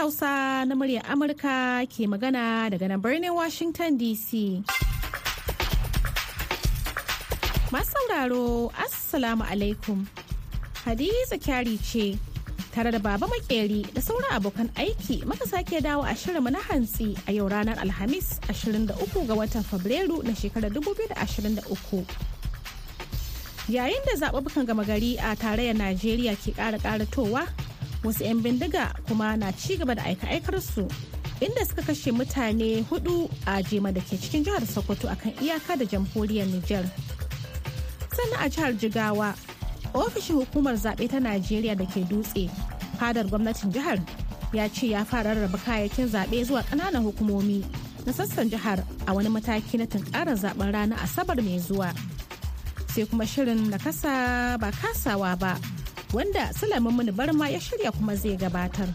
Hausa na muryar Amurka ke magana daga nan birnin Washington DC. Masu sauraro, Assalamu alaikum. Hadiza kyari ce, tare da Baba Makeri da sauran abokan aiki muka sake dawo a shirinmu na hantsi a yau ranar Alhamis 23 ga watan Fabrairu na shekarar 2023. Yayin da zaɓuɓɓukan gama gari a tarayyar Najeriya ke ƙara ƙaratowa, wasu 'yan bindiga kuma na ci gaba da aika-aikarsu inda suka kashe mutane huɗu a jema da ke cikin jihar Sokoto akan iyaka da jamhuriyar Nijar. Sannan a jihar Jigawa, ofishin hukumar zaɓe ta Najeriya da ke dutse, fadar gwamnatin jihar ya ce ya fara rarraba kayayyakin zaɓe zuwa ƙananan hukumomi na sassan jihar a wani mataki na tunkarar zaɓen ranar Asabar mai zuwa. sai kuma shirin na kasa ba kasawa ba wanda Sulaiman Muni Barma ya shirya kuma zai gabatar.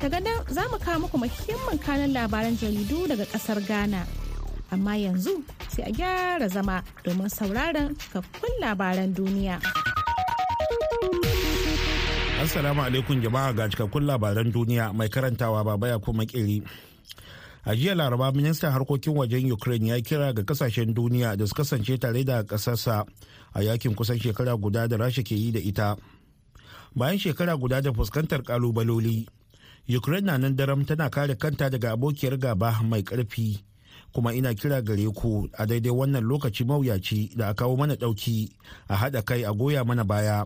Daga nan za mu kawo muku muhimman kanan labaran jaridu daga ƙasar Ghana. Amma yanzu sai a gyara zama domin sauraron cikakkun labaran duniya. Assalamu alaikum jama'a ga cikakkun labaran duniya mai karantawa baba ya kuma kiri. a jiya laraba ministan harkokin wajen ukraine ya kira ga ƙasashen duniya da su kasance tare da kasarsa a yaƙin kusan shekara guda da rasha ke yi da ita bayan shekara guda da fuskantar kalubaloli. Ukraine na nan daram tana kare kanta daga abokiyar gaba mai ƙarfi. Kuma ina kira gare ku a daidai wannan lokaci mawuyaci da a kawo mana ɗauki a haɗa kai a goya mana baya.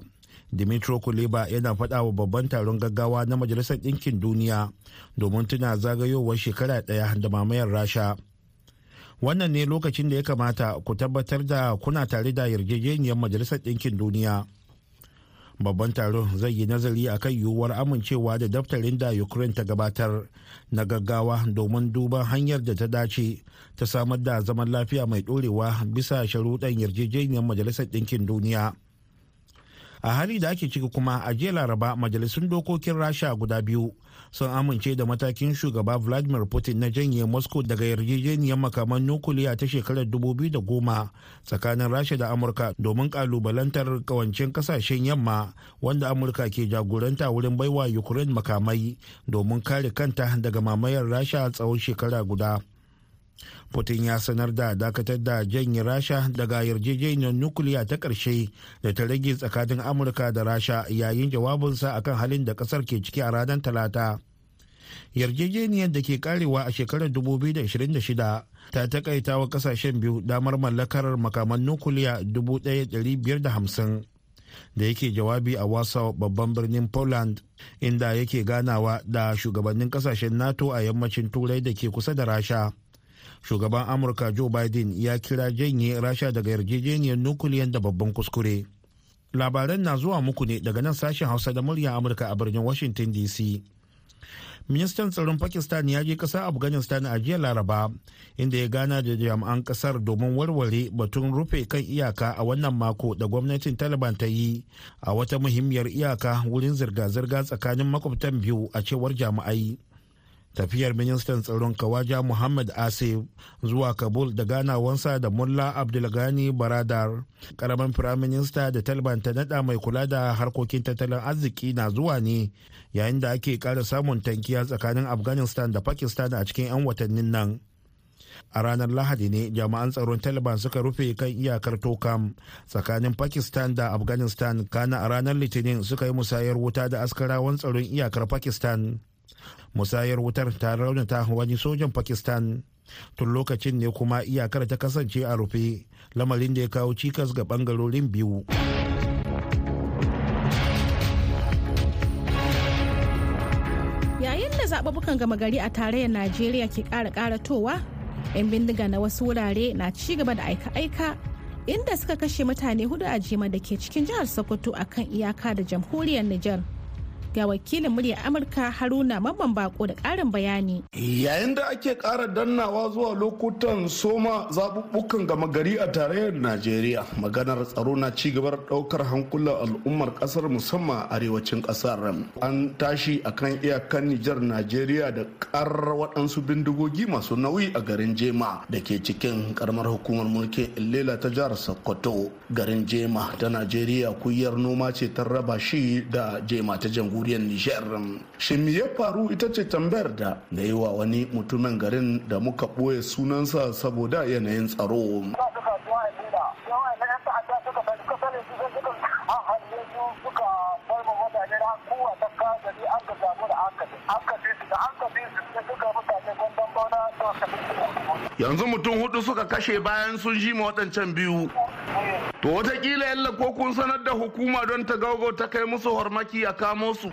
Dimitro kuleba yana faɗa wa babban taron gaggawa na majalisar ɗinkin duniya domin tuna zagayowar shekara ɗaya da mamayar rasha. Wannan ne lokacin da ya kamata ku tabbatar da kuna tare da yarjejeniyar majalisar ɗinkin duniya. Babban taron zai yi nazari a kan yiwuwar amincewa da daftarin da ukraine ta gabatar na gaggawa domin duban hanyar da ta dace ta samar da zaman lafiya mai ɗorewa bisa sharuɗan yarjejeniyar majalisar ɗinkin duniya. A hali da ake ciki kuma a jiya laraba majalisun dokokin rasha guda biyu sun amince da matakin shugaba vladimir putin na janye moscow daga yarjejeniyar makaman nukuliya ta shekarar 2010 tsakanin rasha da amurka domin kalubalantar kawancin ƙasashen yamma wanda amurka ke jagoranta wurin baiwa ukraine makamai domin kare kanta daga mamayar rasha tsawon shekara guda. Putin ya sanar da dakatar da janye Rasha daga yarjejeniyar nukiliya ta ƙarshe da ta rage tsakanin Amurka da Rasha yayin jawabinsa akan halin da ƙasar ke ciki a ranar Talata. Yarjejeniyar da ke karewa a shekarar 2026 ta takaita wa ƙasashen biyu damar mallakar makaman nukiliya 1,550. da yake jawabi a Warsaw babban birnin Poland inda yake ganawa da shugabannin ƙasashen NATO a yammacin turai da ke kusa da Rasha. Shugaban amurka joe biden ya kira janye rasha daga yarjejeniyar nukiliyan da babban kuskure. Labaran na zuwa muku ne daga nan sashen hausa da murya amurka a birnin washington dc ministan tsaron pakistan ya je ƙasar afghanistan a jiya laraba inda ya gana da jami'an ƙasar domin warware batun rufe kan iyaka a wannan mako da gwamnatin taliban ta yi a wata muhimmiyar iyaka wurin zirga-zirga tsakanin makwabtan biyu a cewar jami'ai. Tafiyar ministan tsaron kawaja muhammad asif zuwa kabul da ganawansa da mullah abdulgani baradar. Karamin firaminista da taliban ta nada mai kula da harkokin tattalin arziki na zuwa ne yayin da ake kara samun tankiya tsakanin afghanistan da pakistan a cikin 'yan watannin nan. A ranar lahadi ne jami'an tsaron taliban suka rufe kan iyakar tokam tsakanin pakistan da afghanistan kana a ranar litinin suka yi musayar wuta da askarawan tsaron iyakar pakistan. Musayar wutar ta raunata wani sojan pakistan tun lokacin ne kuma iyakar ta kasance a rufe lamarin da ya kawo cikas ga ɓangarorin biyu Yayin da zaɓuɓɓukan gama gari a tarayyar Najeriya ke ƙara ƙaratowa, 'yan bindiga na wasu wurare na ci gaba da aika-aika inda suka kashe mutane huɗu a jima da ke cikin jihar Sokoto akan iyaka da jamhuriyar Nijar. Ga wakilin murya amurka haruna mamman bako da karin bayani. Yayin da ake kara dannawa zuwa lokutan soma zaɓuɓɓukan gama gari a tarayyar najeriya maganar tsaro na ci gaba ɗaukar hankulan al'ummar ƙasar musamman arewacin ƙasar. An tashi akan iyakan nijar najeriya da ƙarar waɗansu bindigogi masu nauyi a garin jema da ke cikin karamar hukumar mulkin illela ta jihar sokoto. Garin jema ta najeriya kuyar noma ce ta raba shi da jema ta jamhuriyar jamhuriyar nijar. Shin me ya faru? Ita ce tambayar da na yi wa wani mutumin garin da muka ɓoye sunansa saboda yanayin tsaro. Yanzu mutum huɗu suka kashe bayan sun ji waɗancan biyu. To wataƙila yalla ko kun sanar da hukuma don ta gaugo ta kai musu hormaki a kamo su?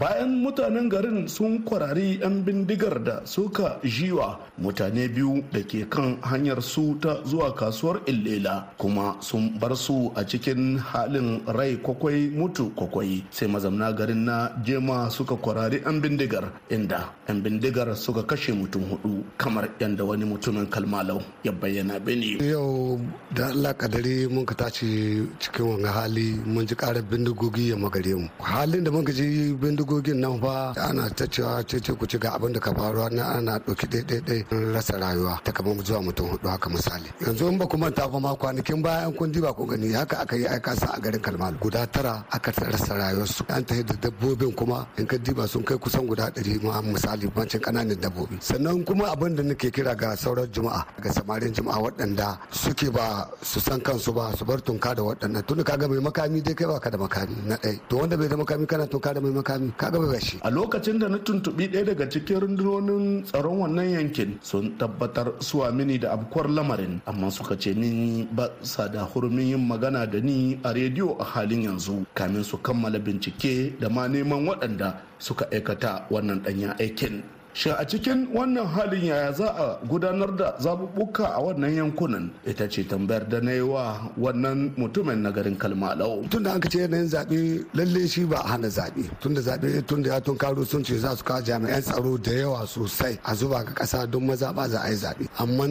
Bayan mutanen garin sun kwarari 'yan bindigar da suka jiwa mutane biyu da ke kan hanyar su ta zuwa kasuwar illela kuma sun bar su a cikin halin rai kwakwai mutu kwakwai. Sai mazamna garin na jema suka kwarari 'yan bindigar inda 'yan bindigar suka kashe mutum huɗu kamar yadda wani mutumin kalmalau ya bayyana bene yau da allah kadari mun ka tashi cikin wani hali mun ji karar bindigogi ya magare mu. Halin da mun ka ji bindigogin nan fa ana ta cewa cece ku ci ga abin da ka faruwa na ana ɗauki ɗaiɗaiɗai rasa rayuwa ta kamar zuwa mutum huɗu haka misali. Yanzu in ba ku manta ba ma kwanakin bayan kun diba ku gani haka aka yi aika sa a garin kalmal guda tara aka rasa rayuwarsu. An ta da dabbobin kuma in ka diba sun kai kusan guda ɗari ma misali bancin ƙananan dabbobi. Sannan kuma abin da nake kira ga sauran juma'a ga samarin juma'a waɗanda suke ba su san kansu ba su bar tunka da waɗannan. Tun kaga mai makami dai kai baka da makami na ɗaya. To wanda bai da makami kana tunka da mai makami kaga bai bashi a lokacin da na tuntuɓi ɗaya daga cikin rundunonin tsaron wannan yankin sun tabbatar suwa mini da abkuwar lamarin amma suka ce min ba sa da hurumin yin magana da ni a rediyo a halin yanzu. Kamin su kammala bincike da ma neman waɗanda suka aikata wannan ɗanyen aikin. Shin a cikin wannan halin yaya za a gudanar da zaɓuɓɓuka a wannan yankunan ita ce tambayar da na yi wa wannan mutumin na garin kalmalau. tun da an ce yanayin zaɓe lalle shi ba a hana zaɓe tun da zaɓe tun da ya tun karo sun ce za su kawo jami'an tsaro da yawa sosai a zuba ga ƙasa don maza ba za a yi zaɓe amma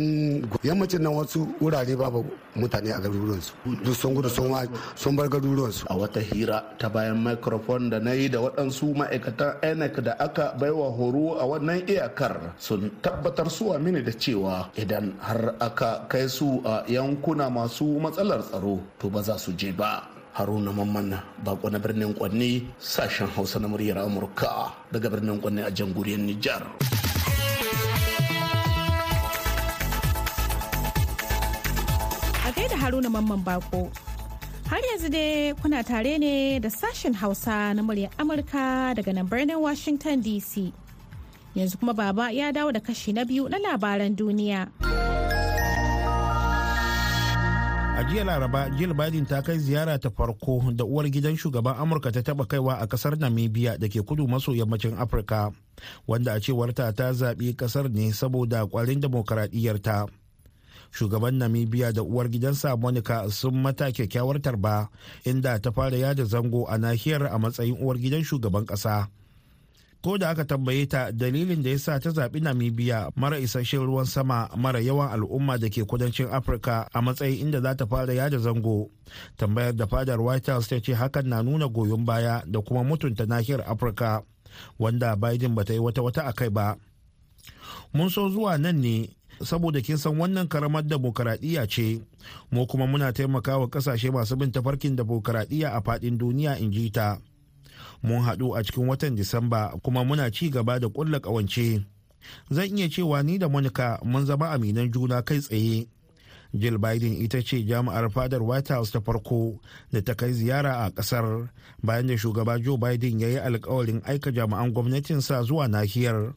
yammacin nan wasu wurare babu mutane a garuruwansu duk sun gudu sun bar garuruwansu. a wata hira ta bayan microphone da na yi da waɗansu ma'aikatan inec da aka baiwa horo a wannan iyakar sun tabbatar suwa mini da cewa idan har aka kai su a yankuna masu matsalar tsaro to ba za su je ba. Haruna mamman bako na birnin kwanne sashen hausa na muryar amurka daga birnin kwanne a jamhuriyar nijar. A gaida haruna mamman bako. Har yanzu dai kuna tare ne da sashen hausa na muryar amurka daga nan birnin washington dc yanzu kuma baba ya dawo da kashi na biyu na labaran duniya. a jiya laraba jill biden ta kai ziyara ta farko da uwar gidan shugaban amurka ta taba kaiwa a ƙasar namibia da ke kudu maso yammacin afirka wanda a cewarta ta zaɓi ƙasar ne saboda kwarin demokaradiyyarta shugaban namibia da uwar gidansa monica sun mata kyakkyawar tarba inda ta fara yada zango a nahiyar a matsayin uwar gidan shugaban ƙasa. Ko da aka tambaye ta dalilin da ya sa ta zaɓi namibia mara isasshen ruwan sama mara yawan al'umma da ke kudancin afirka a matsayin inda za ta fara yada zango. Tambayar da fadar white house ta ce hakan na nuna goyon baya da kuma mutunta nahiyar afirka wanda biden bata yi wata wata a kai ba. Mun so zuwa nan ne saboda kin san wannan karamar demokaradiyya ce. Mu kuma muna taimakawa ƙasashe masu bin tafarkin demokaradiyya a faɗin duniya in ji ta. Mun haɗu a cikin watan disamba kuma muna ci gaba da ƙulla ƙawance. Zan iya cewa ni da monica mun zama aminan juna kai tsaye. Jill biden ita ce jami'ar fadar white house ta farko da ta kai ziyara a ƙasar bayan da shugaba joe biden ya yi alkawarin aika jami'an gwamnatinsa zuwa nahiyar.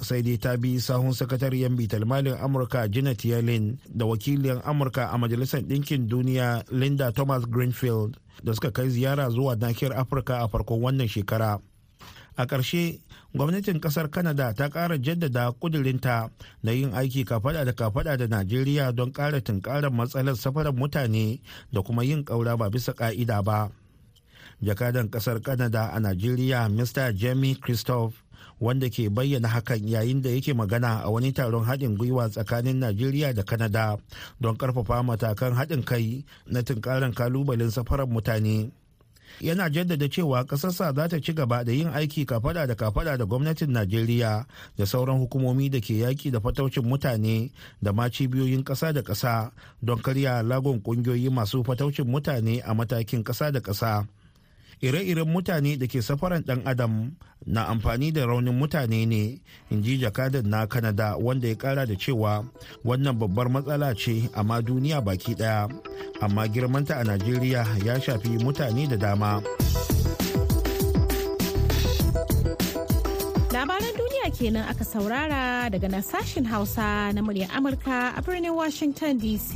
Sai dai ta bi sahun sakatariyar bitar malin amurka janet yellen da wakiliyar amurka a majalisar ɗinkin duniya linda thomas greenfield da suka kai ziyara zuwa nahiyar afirka a farkon wannan shekara. A ƙarshe gwamnatin ƙasar canada ta ƙara jaddada ƙudurinta na yin aiki kafada da kafada da najeriya don ƙara tunkarar matsalar safarar mutane da kuma yin ƙaura ba bisa ƙa'ida ba. Jakadan ƙasar canada a najeriya mr jamie christophe wanda ke bayyana hakan yayin da yake magana a wani taron haɗin gwiwa tsakanin najeriya da kanada don ƙarfafa matakan haɗin kai na tunkarar kalubalen safarar mutane. Yana jaddada cewa ƙasarsa za ta ci gaba da yin aiki kafada da kafada da gwamnatin najeriya da sauran hukumomi da ke yaki da fataucin mutane da ma cibiyoyin ƙasa da ƙasa don karya lagon ƙungiyoyi masu fataucin mutane a matakin ƙasa da ƙasa. Ire-iren mutane da ke safaran dan adam na amfani da raunin mutane ne in ji jakadan na kanada wanda ya kara da cewa wannan babbar matsala ce amma duniya baki ɗaya amma girmanta a najeriya ya shafi mutane da dama. Labaran duniya kenan aka saurara daga nan sashen hausa na muryar amurka a birnin washington dc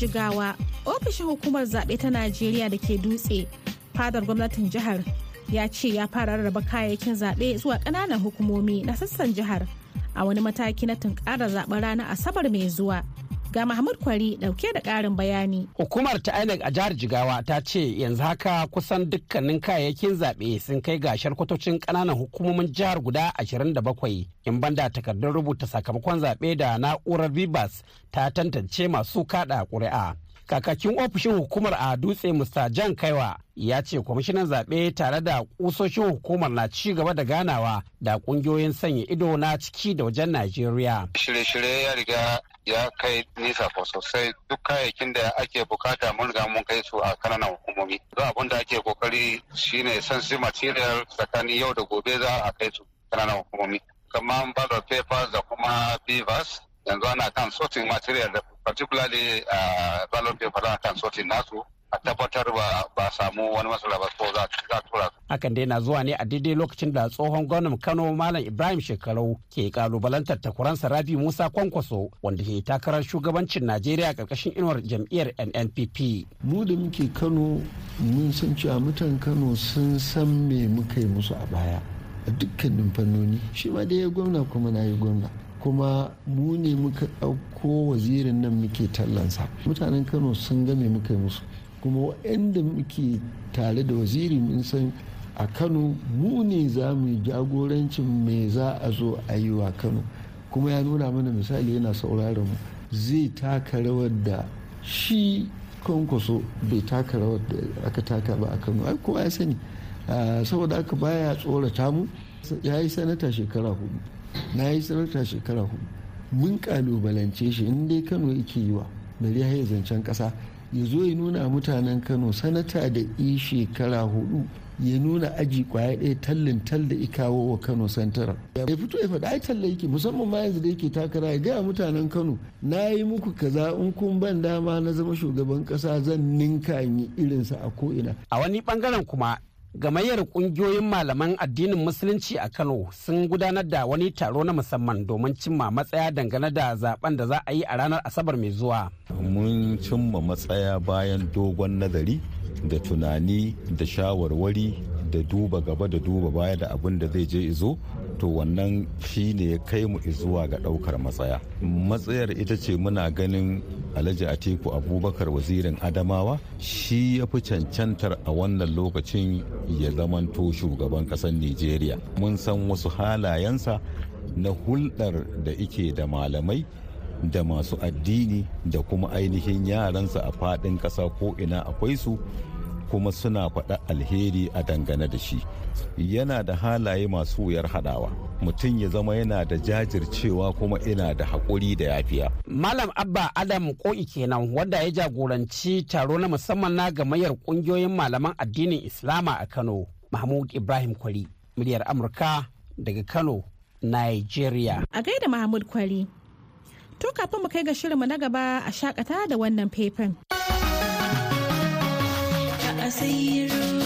jigawa ofishin hukumar zaɓe ta najeriya da ke dutse fadar gwamnatin jihar ya ce ya fara rarraba kayayyakin zaɓe zuwa ƙananan hukumomi na sassan jihar a wani mataki na tunƙara zaɓen ranar asabar mai zuwa. Ga Mahmud Kwari ɗauke da ƙarin bayani. Hukumar ta INEC a jihar Jigawa ta ce yanzu haka kusan dukkanin kayayyakin zaɓe sun kai ga sharkwatocin ƙananan hukumomin jihar guda 27 in banda takardun rubuta sakamakon zaɓe da na'urar Vibas ta tantance masu kaɗa ƙuri'a. kakakin ofishin hukumar a dutse Mr. Jan Kaiwa ya ce kwamishinan zaɓe tare da ƙusoshin hukumar na ci gaba da ganawa da ƙungiyoyin sanya ido na ciki da wajen Najeriya. Shirye-shirye ya riga ya kai nisa ko sosai duk kayayyakin da ake buƙata mun riga mun kai su a ƙananan hukumomi. Don abin da ake ƙoƙari shine sensitive material tsakanin yau da gobe za a kai su ƙananan hukumomi. Kamar ballot papers da kuma beavers yanzu ana kan sorting material particularly uh, ballot paper ana kan sorting nasu a tabbatar ba ba samu wani matsala ba ko za a tura Hakan dai na zuwa ne a daidai lokacin da tsohon gwamnan Kano Malam Ibrahim Shekarau ke kalubalantar takuransa Rabi Musa Kwankwaso wanda ke takarar shugabancin Najeriya ƙarƙashin inuwar jam'iyyar NNPP. Mu da muke Kano mun san cewa mutan Kano sun san me muka yi musu a baya a dukkanin fannoni shi ma da ya gwamna kuma na yi gwamna. kuma mu ne muka ɗauko wazirin nan muke tallansa mutanen kano sun game muka musu kuma waɗanda muke tare da waziri mun san a kano mu ne za mu jagorancin me za a zo a yi wa kano. Kuma ya nuna mana misali yana sauraron mu zai taka rawar da shi kwankwaso bai taka rawar da aka taka ba a kano. Ai kowa ya sani. Saboda aka baya tsorata mu. Ya yi sanata shekara huɗu na yi sarauta shekara huɗu mun kalubalance shi in dai kano yake yi wa bari ya zancen kasa ya zo ya nuna mutanen kano sanata da i shekara huɗu ya nuna aji ƙwaya ɗaya tallin tal da ikawo wa kano santarar ya fito ya faɗa ai talla yake musamman ma yanzu da yake takara ya gaya mutanen kano na yi muku kaza in kun ban dama na zama shugaban ƙasa zan ninka yi irinsa a ko'ina. A wani ɓangaren kuma gamayyar ƙungiyoyin malaman addinin musulunci a kano sun gudanar da wani taro na musamman domin cimma matsaya dangane da zaɓen da za a yi a ranar asabar mai zuwa. Mun cimma matsaya bayan dogon nazari da tunani da shawarwari da duba gaba da duba baya da abin da zai je izo. To wannan shi ne ya kai mu zuwa ga ɗaukar matsaya. Matsayar ita ce muna ganin alhaji atiku abubakar wazirin adamawa shi ya fi cancantar a wannan lokacin ya zamanto shugaban ƙasar nigeria mun san wasu halayensa na hulɗar da ike da malamai da masu addini da kuma ainihin yaransa a faɗin ƙasa ko ina akwai su. Kuma suna faɗa alheri a dangane da shi yana da halaye masu wuyar haɗawa mutum ya zama yana da jajircewa kuma ina da haƙuri da yafiya. Malam Abba Adam Ko'i kenan wanda ya jagoranci taro na musamman na gamayyar ƙungiyoyin malaman addinin Islama a Kano. Mahmud Ibrahim Kwari, muryar Amurka daga Kano, Nigeria. A gaida Mahmud Kwari. To kafin mu kai ga shirinmu na gaba a shakata da wannan faifan. Ci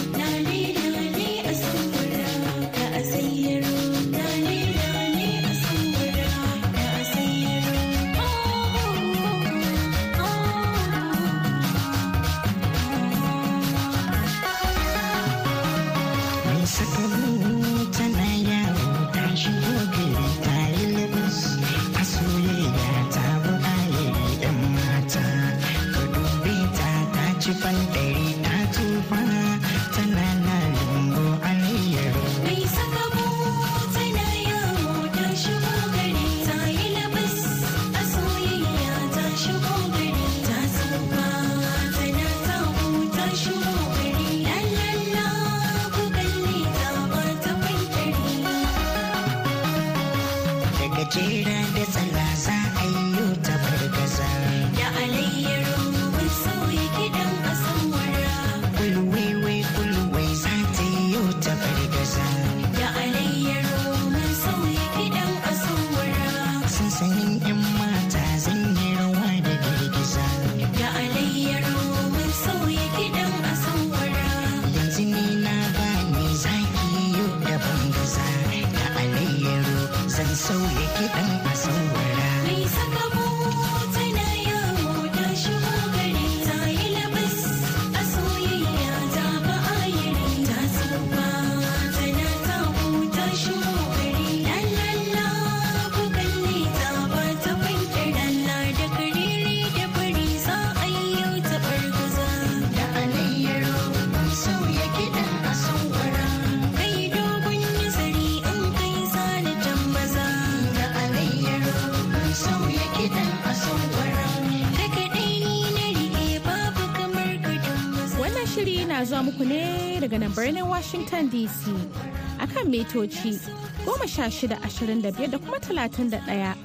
zuwa muku ne daga nan birnin Washington DC akan shida ashirin da biyar da kuma talatin da ɗaya.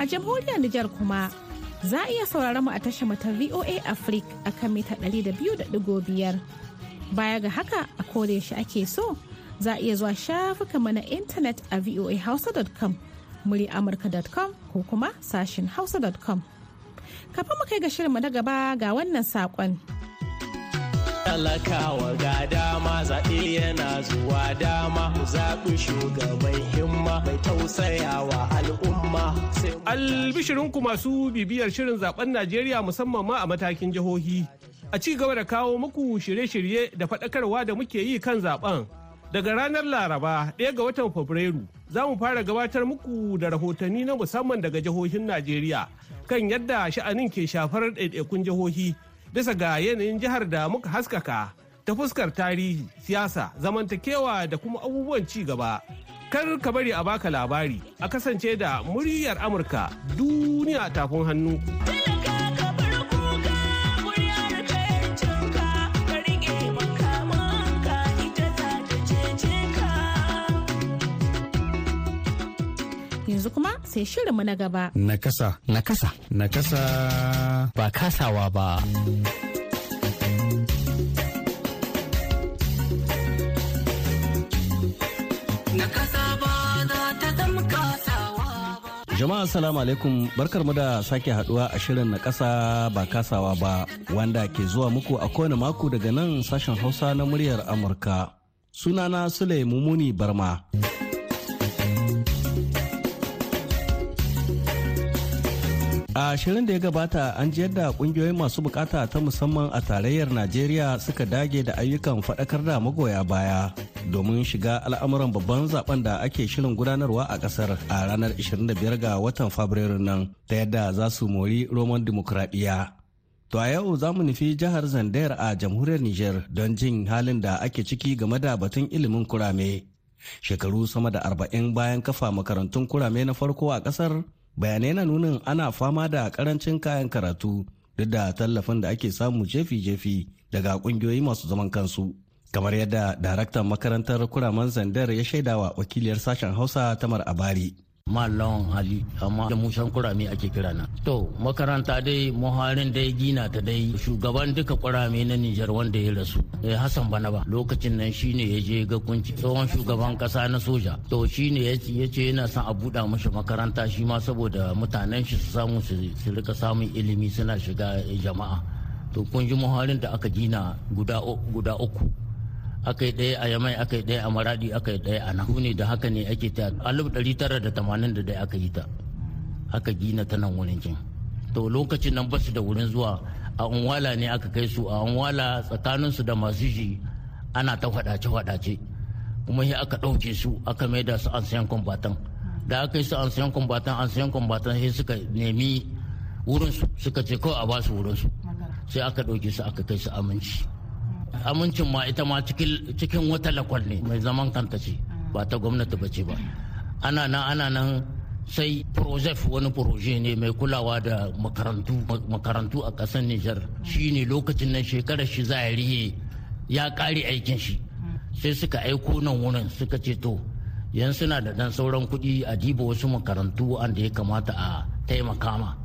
A jamhuriyar Nijar kuma za a iya sauraron mu a tashar mu ta VOA Africa akan mita ɗari da biyu da ɗigo biyar. Baya ga haka a yaushe ake so za a iya zuwa shafukanmu na intanet a voahausa.com amurka.com ko kuma sashin hausa.com. Kafin mu kai ga shirinmu na gaba ga wannan saƙon. Talakawa ga dama zaɓe yana zuwa dama mu zaɓi shugaban himma mai tausayawa al'umma Albishirinku masu bibiyar shirin zaɓen Najeriya musamman ma a matakin jihohi. A ci gaba da kawo muku shirye-shirye da faɗakarwa da muke yi kan zaɓen. Daga ranar Laraba ɗaya ga watan Fabrairu za mu fara gabatar muku da rahotanni na musamman daga jihohin Najeriya kan yadda sha'anin ke shafar ɗaiɗaikun jihohi bisa ga yanayin jihar da muka haskaka ta fuskar tarihi, siyasa, zamantakewa da kuma abubuwan ci gaba. Kar ka bari a baka labari, a kasance da muryar Amurka duniya tafin hannu. Yanzu kuma sai shirinmu na gaba. Nakasa. Nakasa. Nakasa. Ba kasawa ba. Jama'a salamu alaikum barkar mu da sake haɗuwa a shirin na kasa ba kasawa ba wanda ke zuwa muku a kowane mako daga nan sashen hausa na muryar Amurka. Sunana Sule Mumuni Barma. A shirin da ya gabata an ji yadda ƙungiyoyin masu buƙata ta musamman a tarayyar Najeriya suka dage da ayyukan faɗakar da magoya baya domin shiga al'amuran babban zaɓen da ake shirin gudanarwa a ƙasar a ranar 25 ga watan Fabrairu nan ta yadda za su mori roman dimokuraɗiyya. To a yau za mu nufi jihar Zandayar a jamhuriyar Nijar don jin halin da ake ciki game da batun ilimin kurame. Shekaru sama da arba'in bayan kafa makarantun kurame na farko a ƙasar bayanai na nunin ana fama da ƙarancin kayan karatu duk da tallafin da ake samu jefi-jefi daga kungiyoyi masu zaman kansu. Kamar yadda daraktan makarantar kuraman zandar ya shaidawa wakiliyar sashen hausa tamar abari. Malon hali amma da musan kurame ake kira na. To makaranta dai muharin dai gina ta dai shugaban duka kurame na Nijar wanda ya rasu eh Hassan Banaba lokacin nan shine ya je ga kunci tsohon shugaban kasa na soja. To shine ya ce yana son a buɗa mashi makaranta shi ma saboda mutanen shi su samu su riƙa samun ilimi suna shiga jama'a. To kun ji muharin da aka gina guda uku. Aka yi ɗaya a yamai aka yi ɗaya a maradi aka yi ɗaya a nan. Ne da haka ne ake ta. Alif ɗari tara da tamanin da ɗaya aka yi ta. Aka gina ta nan wurin kin. To lokacin nan ba su da wurin zuwa. A unwala ne aka kai su. A unwala tsakanin su da masu shi ana ta faɗace faɗace kuma sai aka ɗauke su aka mai da su an sayan kwambatan. Da aka yi su an sayan kwambatan an sayan kwambatan sai suka nemi wurin su suka ce kawai a ba su wurin su sai aka ɗauke su aka kai su aminci. Amincin ma ita ma cikin wata lakwal ne mai zaman kanta ce ba ta gwamnati ba ce ba. Ana nan ana nan sai projef wani proje ne mai kulawa da makarantu a ƙasar nijar. Shine lokacin nan shekarar shi za a riye ya ƙare aikin shi. Sai suka aiko nan wurin suka ce to yan suna da dan sauran kuɗi a diba wasu makarantu wanda ya kamata a taimaka ma.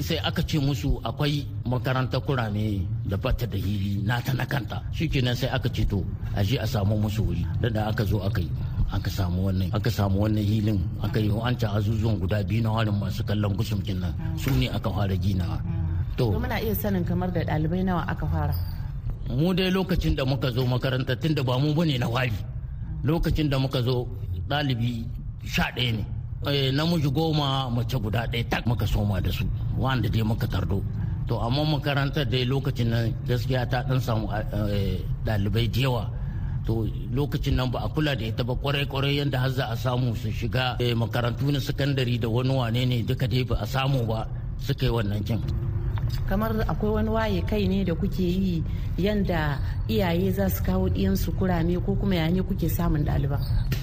Sai aka ce musu akwai makarantar kurame da bata da hili nata na kanta. Shikenan sai aka ce to a je a samu musu wuri. Da da aka zo aka yi aka samu wannan aka samu wannan hilin aka yi wancan azuzuwan guda biyu na harin masu kallon gusumkin nan su ne aka fara ginawa. To muna iya sanin kamar da ɗalibai nawa aka fara. mu dai lokacin da muka zo makaranta tun da ba mu ba ne na wari lokacin da muka zo ɗalibi sha ɗaya ne. Namiji goma mace guda ɗaya tak muka soma da su wanda dai muka tardo. To amma makarantar dai lokacin nan gaskiya ta ɗan samu ɗalibai da yawa. To lokacin nan ba a kula da ita ba ƙwarai ƙwarai yadda har za a samu su shiga makarantu na sakandare da wani wane ne duka dai ba a samu ba suka yi wannan kin. Kamar akwai wani waye kai ne da kuke yi yanda iyaye za su kawo ɗiyansu kurame ko kuma ya ne kuke samun ɗaliban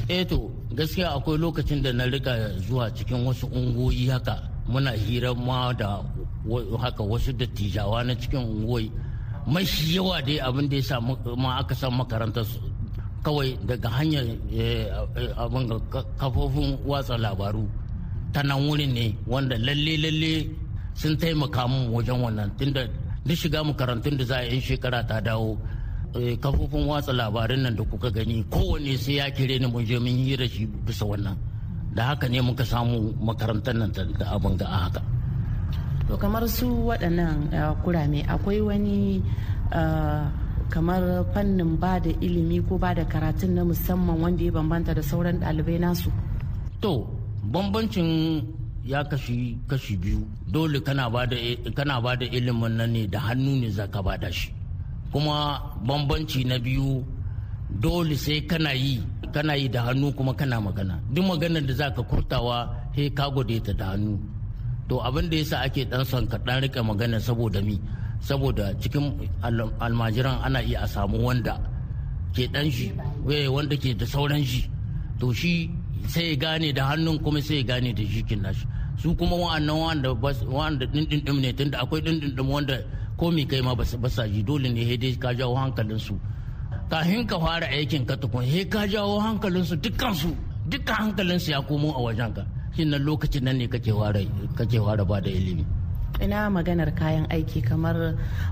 eh to gaskiya akwai lokacin da na riƙa zuwa cikin wasu ungoyi haka. Muna hira ma da haka wasu dattijawa na cikin ungoyi mashi yawa dai abin da ya samu ma aka san makarantar kawai daga hanyar abin kafofin watsa labaru ta nan wurin ne wanda lalle lalle sun taimaka mu wajen wannan. Tunda duk shiga makarantun da za a yi shekara ta dawo kafofin watsa labarin nan da kuka gani kowanne sai ya kire ni mun je mun hira shi bisa wannan. Da haka ne muka samu makarantar nan da abin ga haka. To kamar su waɗannan kurame akwai wani kamar fannin ba da ilimi ko ba da karatun na musamman wanda ya bambanta da sauran ɗalibai nasu? To bambancin ya kashi kashi biyu. Dole kana ba da ilimin nan ne da hannu ne za ka ba da shi. Kuma bambanci na biyu dole sai kana yi kana yi da hannu kuma kana magana. Duk maganar da za ka kurtawa he ka gode ta da hannu. To abin da yasa ake dan son ka dan riƙe magana saboda mi? Saboda cikin almajiran ana iya a samu wanda ke dan shi wanda ke da sauran shi. To shi sai ya gane da hannun kuma sai ya gane da jikin nashi. Su kuma wa'annan wanda wanda dindindim ne tunda akwai dindindim wanda ko mi kai ma ba sa ji dole ne he dai ka jawo hankalin su kafin ka fara aikin ka tukun he ka jawo hankalin su dukkan su dukkan hankalin su ya komo a wajen ka. Shin nan lokacin nan ne kake fara kake fara ba da ilimi? Ina maganar kayan aiki kamar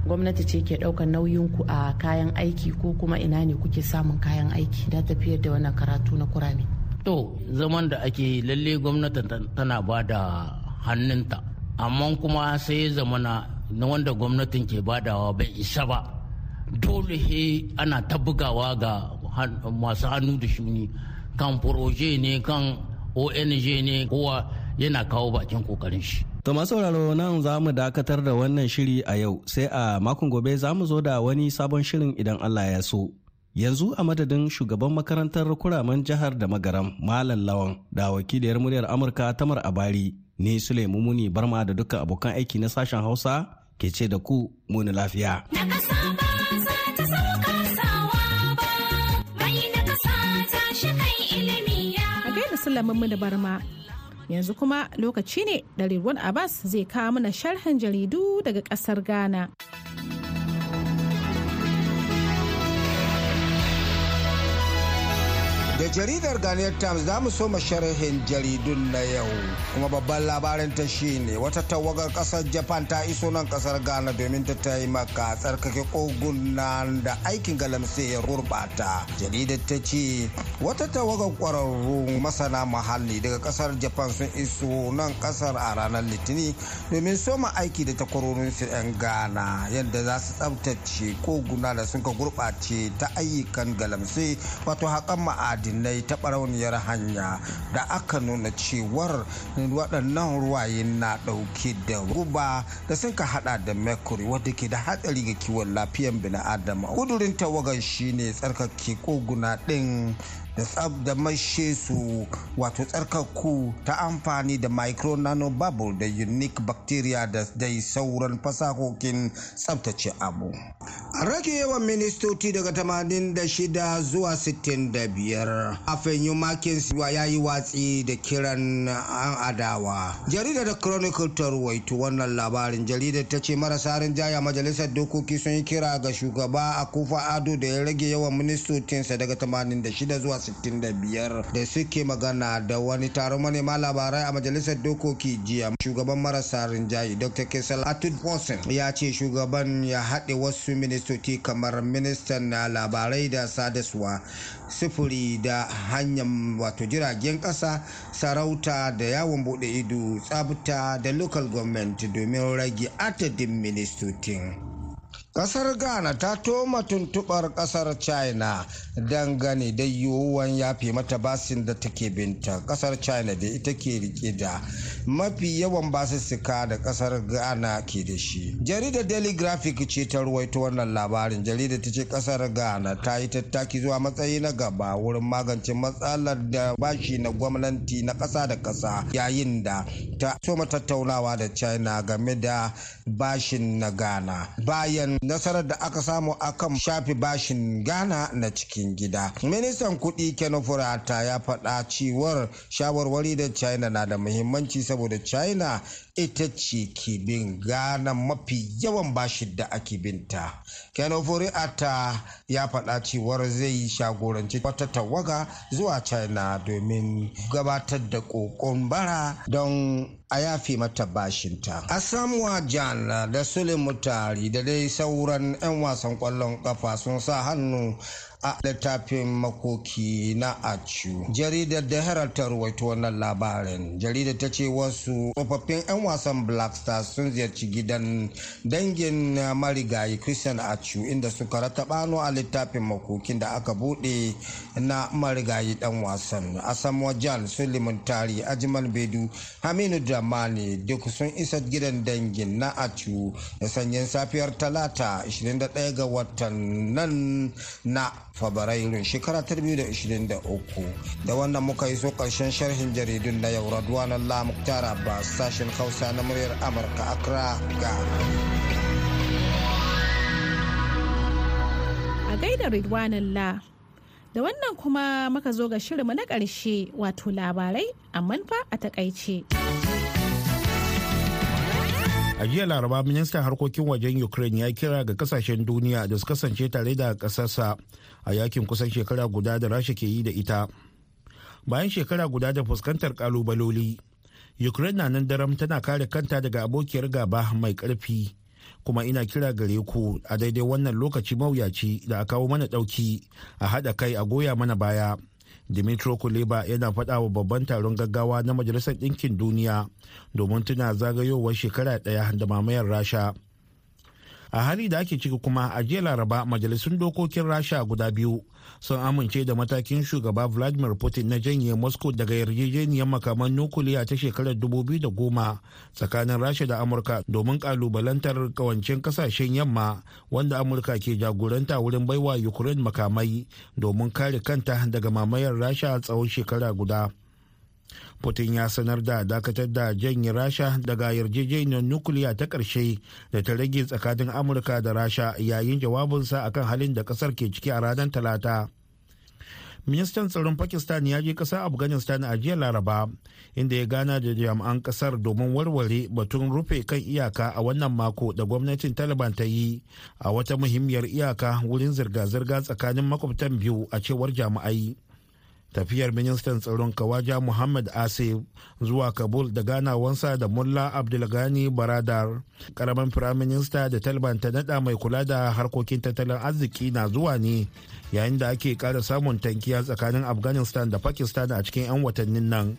gwamnati ce ke ɗaukar nauyin ku a kayan aiki ko kuma ina ne kuke samun kayan aiki da tafiyar da wannan karatu na kurame? To zaman da ake lalle gwamnati tana ba da hannunta. Amma kuma sai zamana na wanda gwamnatin ke badawa bai isa ba. Dole he ana ta bugawa ga masu hannu da shuni. Kan proje ne kan ong ne kowa yana kawo bakin ƙoƙarin shi. To masu sauraro nan za mu dakatar da wannan shiri a yau. Sai a makon gobe za mu zo da wani sabon shirin idan Allah ya so. Yanzu a madadin shugaban makarantar kuraman jihar da magaram Malam Lawan da wakiliyar muryar Amurka Tamar Abari ni Sulaimu Muni Barma da dukkan abokan aiki na sashen Hausa ke ce da ku muni lafiya. A gaida Sulaimu Muni Barma. yanzu kuma lokaci ne da Ridwan Abbas zai kawo mana sharhin jaridu daga ƙasar Ghana. Jaridar Ghanaian Times za mu so sharhin jaridun na yau kuma babban labarin ta shine wata tawagar ƙasar Japan ta iso nan ƙasar Ghana domin ta taimaka tsarkake koguna da aikin galamse ya gurbata. Jaridar ta ce wata tawagar kwararru masana muhalli daga ƙasar Japan sun iso nan ƙasar a ranar Litinin domin soma aiki da takwarorinsu 'yan Ghana yadda za su tsabtace koguna da sun ka ta ayyukan galamse wato haƙan ma'adi ma'adinai ta barauniyar hanya da aka nuna cewar waɗannan ruwaye na ɗauke da ruba da sun ka hada da mercury wadda ke da hatsari ga kiwon lafiyan bil'adama kudurin tawagar shine tsarkake koguna ɗin da tsab da mashe su wato tsarkaku ta amfani da micro nano bubble da unique bacteria da dai sauran fasahokin tsabtace abu. A rage yawan ministoci daga 86 zuwa 65 a fenyu makins ya yi watsi da kiran an adawa. Jaridar da chronicle ta ruwaito wannan labarin. Jaridar ta ce marasa rinjaya majalisar dokoki sun yi kira ga shugaba a kufa ado da ya rage yawan ministocinsa daga 86 zuwa 65 da suke magana da wani taron manema labarai a majalisar dokoki jiya. Shugaban marasa rinjaye dr. Kesal atud ya ce shugaban ya haɗe wasu ministoci kamar ministan na labarai da sadaswa sufuri da hanyar wato jiragen ƙasa sarauta da yawon buɗe ido tsabta da local government domin rage adadin ministocin. Ƙasar ghana ta toma tuntubar ƙasar china dangane da yiwuwan yafe mata basin da take binta. Kasar china da ita ke riƙe da mafi yawan basussuka da ƙasar ghana ke da shi. Jaridar daily graphic ce ta ruwaito wannan labarin. Jaridar ta ce ƙasar ghana ta yi tattaki zuwa matsayi na gaba wurin magance matsalar da bashi na gwamnati na kasa da kasa yayin da ta tattaunawa da china game da bashin na ghana. Bayan nasarar da aka samu akan shafi bashin ghana na cikin gida ministan kuɗi kenofurata ya faɗa cewar shawarwari da china na da muhimmanci saboda china ita ce ke bin ghana mafi yawan bashin da ake binta kenofurata ya faɗa cewar zai shagoranci wata tawaga zuwa china domin gabatar da kokon bara don a yafe mata bashinta. Asamuwa Jan da Sule Mutari da dai sauran 'yan wasan ƙwallon kafa sun sa hannu a littafin makoki na acu jaridar da herald ta ruwaito wannan labarin. Jaridar ta ce wasu tsofaffin 'yan wasan black stars sun ziyarci gidan dangin marigayi christian acu inda suka ratabano a littafin makokin da aka buɗe na marigayi dan wasan. Asamuwa jan suleiman tari ajiman bedu haminu damani duk sun isa gidan dangin na acu da sanyin safiyar talata 21 ga watan nan na fabrairun shekara ta 2023 da wannan muka yi so ƙarshen sharhin jaridun na yau radwan Allah Muktar Abbas sashen Hausa na muryar Amurka Accra Ghana. A gaida Ridwan Allah da wannan kuma muka zo ga shirinmu na ƙarshe wato labarai amma fa a taƙaice. A jiya laraba ministan harkokin wajen ukraine ya kira ga ƙasashen duniya da su kasance tare da kasarsa a yaƙin kusan shekara guda da rasha ke yi da ita. Bayan shekara guda da fuskantar kalubaloli ukraine na nan daram tana kare kanta daga abokiyar gaba mai ƙarfi kuma ina kira gare ku a daidai wannan lokaci mawuyaci da a kawo mana ɗauki a haɗa kai a goya mana baya. Dimitro kuleba yana faɗa wa babban taron gaggawa na majalisar ɗinkin duniya domin tuna zagayowar shekara ɗaya da mamayar rasha. A hali da ake ciki kuma a jiya laraba majalisun dokokin rasha guda biyu sun amince da matakin shugaba vladimir putin na janye moscow daga yarjejeniyar makaman nukuliya ta shekarar 2010 tsakanin rasha da amurka domin kalubalantar kawancin ƙasashen yamma wanda amurka ke jagoranta wurin baiwa ukraine makamai domin kare kanta daga mamayar rasha tsawon shekara guda. Putin ya sanar da dakatar da janye Rasha daga yarjejeniyar nukiliya ta ƙarshe da ta rage tsakanin Amurka da Rasha yayin jawabinsa akan halin da ƙasar ke ciki a ranar Talata. Ministan tsaron Pakistan ya je ƙasar Afghanistan a jiya Laraba, inda ya gana da jami'an ƙasar domin warware batun rufe kan iyaka a wannan mako da gwamnatin Taliban ta yi a wata muhimmiyar iyaka wurin zirga-zirga tsakanin makwabtan biyu a cewar jami'ai. Tafiyar ministan tsaron kawaja muhammad asif zuwa kabul da ganawansa da mullah abdulgani baradar. Karamin firaminista da taliban ta nada mai kula da harkokin tattalin arziki na zuwa ne yayin da ake kara samun tankiya tsakanin afghanistan da pakistan a cikin 'yan watannin nan.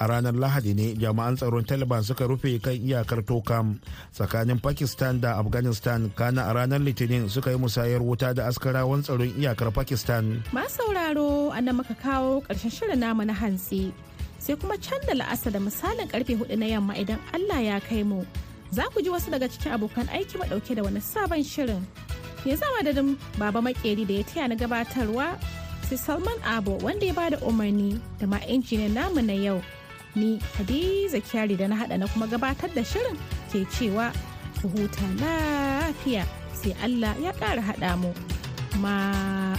A ranar lahadi ne jami'an tsaron taliban suka rufe kan iyakar tokam tsakanin pakistan da afghanistan. Kana a ranar litinin suka yi musayar wuta da askarawan tsaron iyakar pakistan. Masu sauraro a muka kawo ƙarshen shirin namu na hantsi. Sai kuma can da la'asa da misalin ƙarfe huɗu na yamma idan allah ya kai mu. Za ku ji wasu daga cikin abokan aiki ɗauke da wani sabon shirin. Ya zama da baba makeri da ya taya na gabatarwa sai salman abo wanda ya ba da umarni da ma injiniyan namu na yau. Ni hadiza kyari da na hada na kuma gabatar da shirin ke cewa ku huta lafiya sai allah ya ƙara haɗa mu. Ma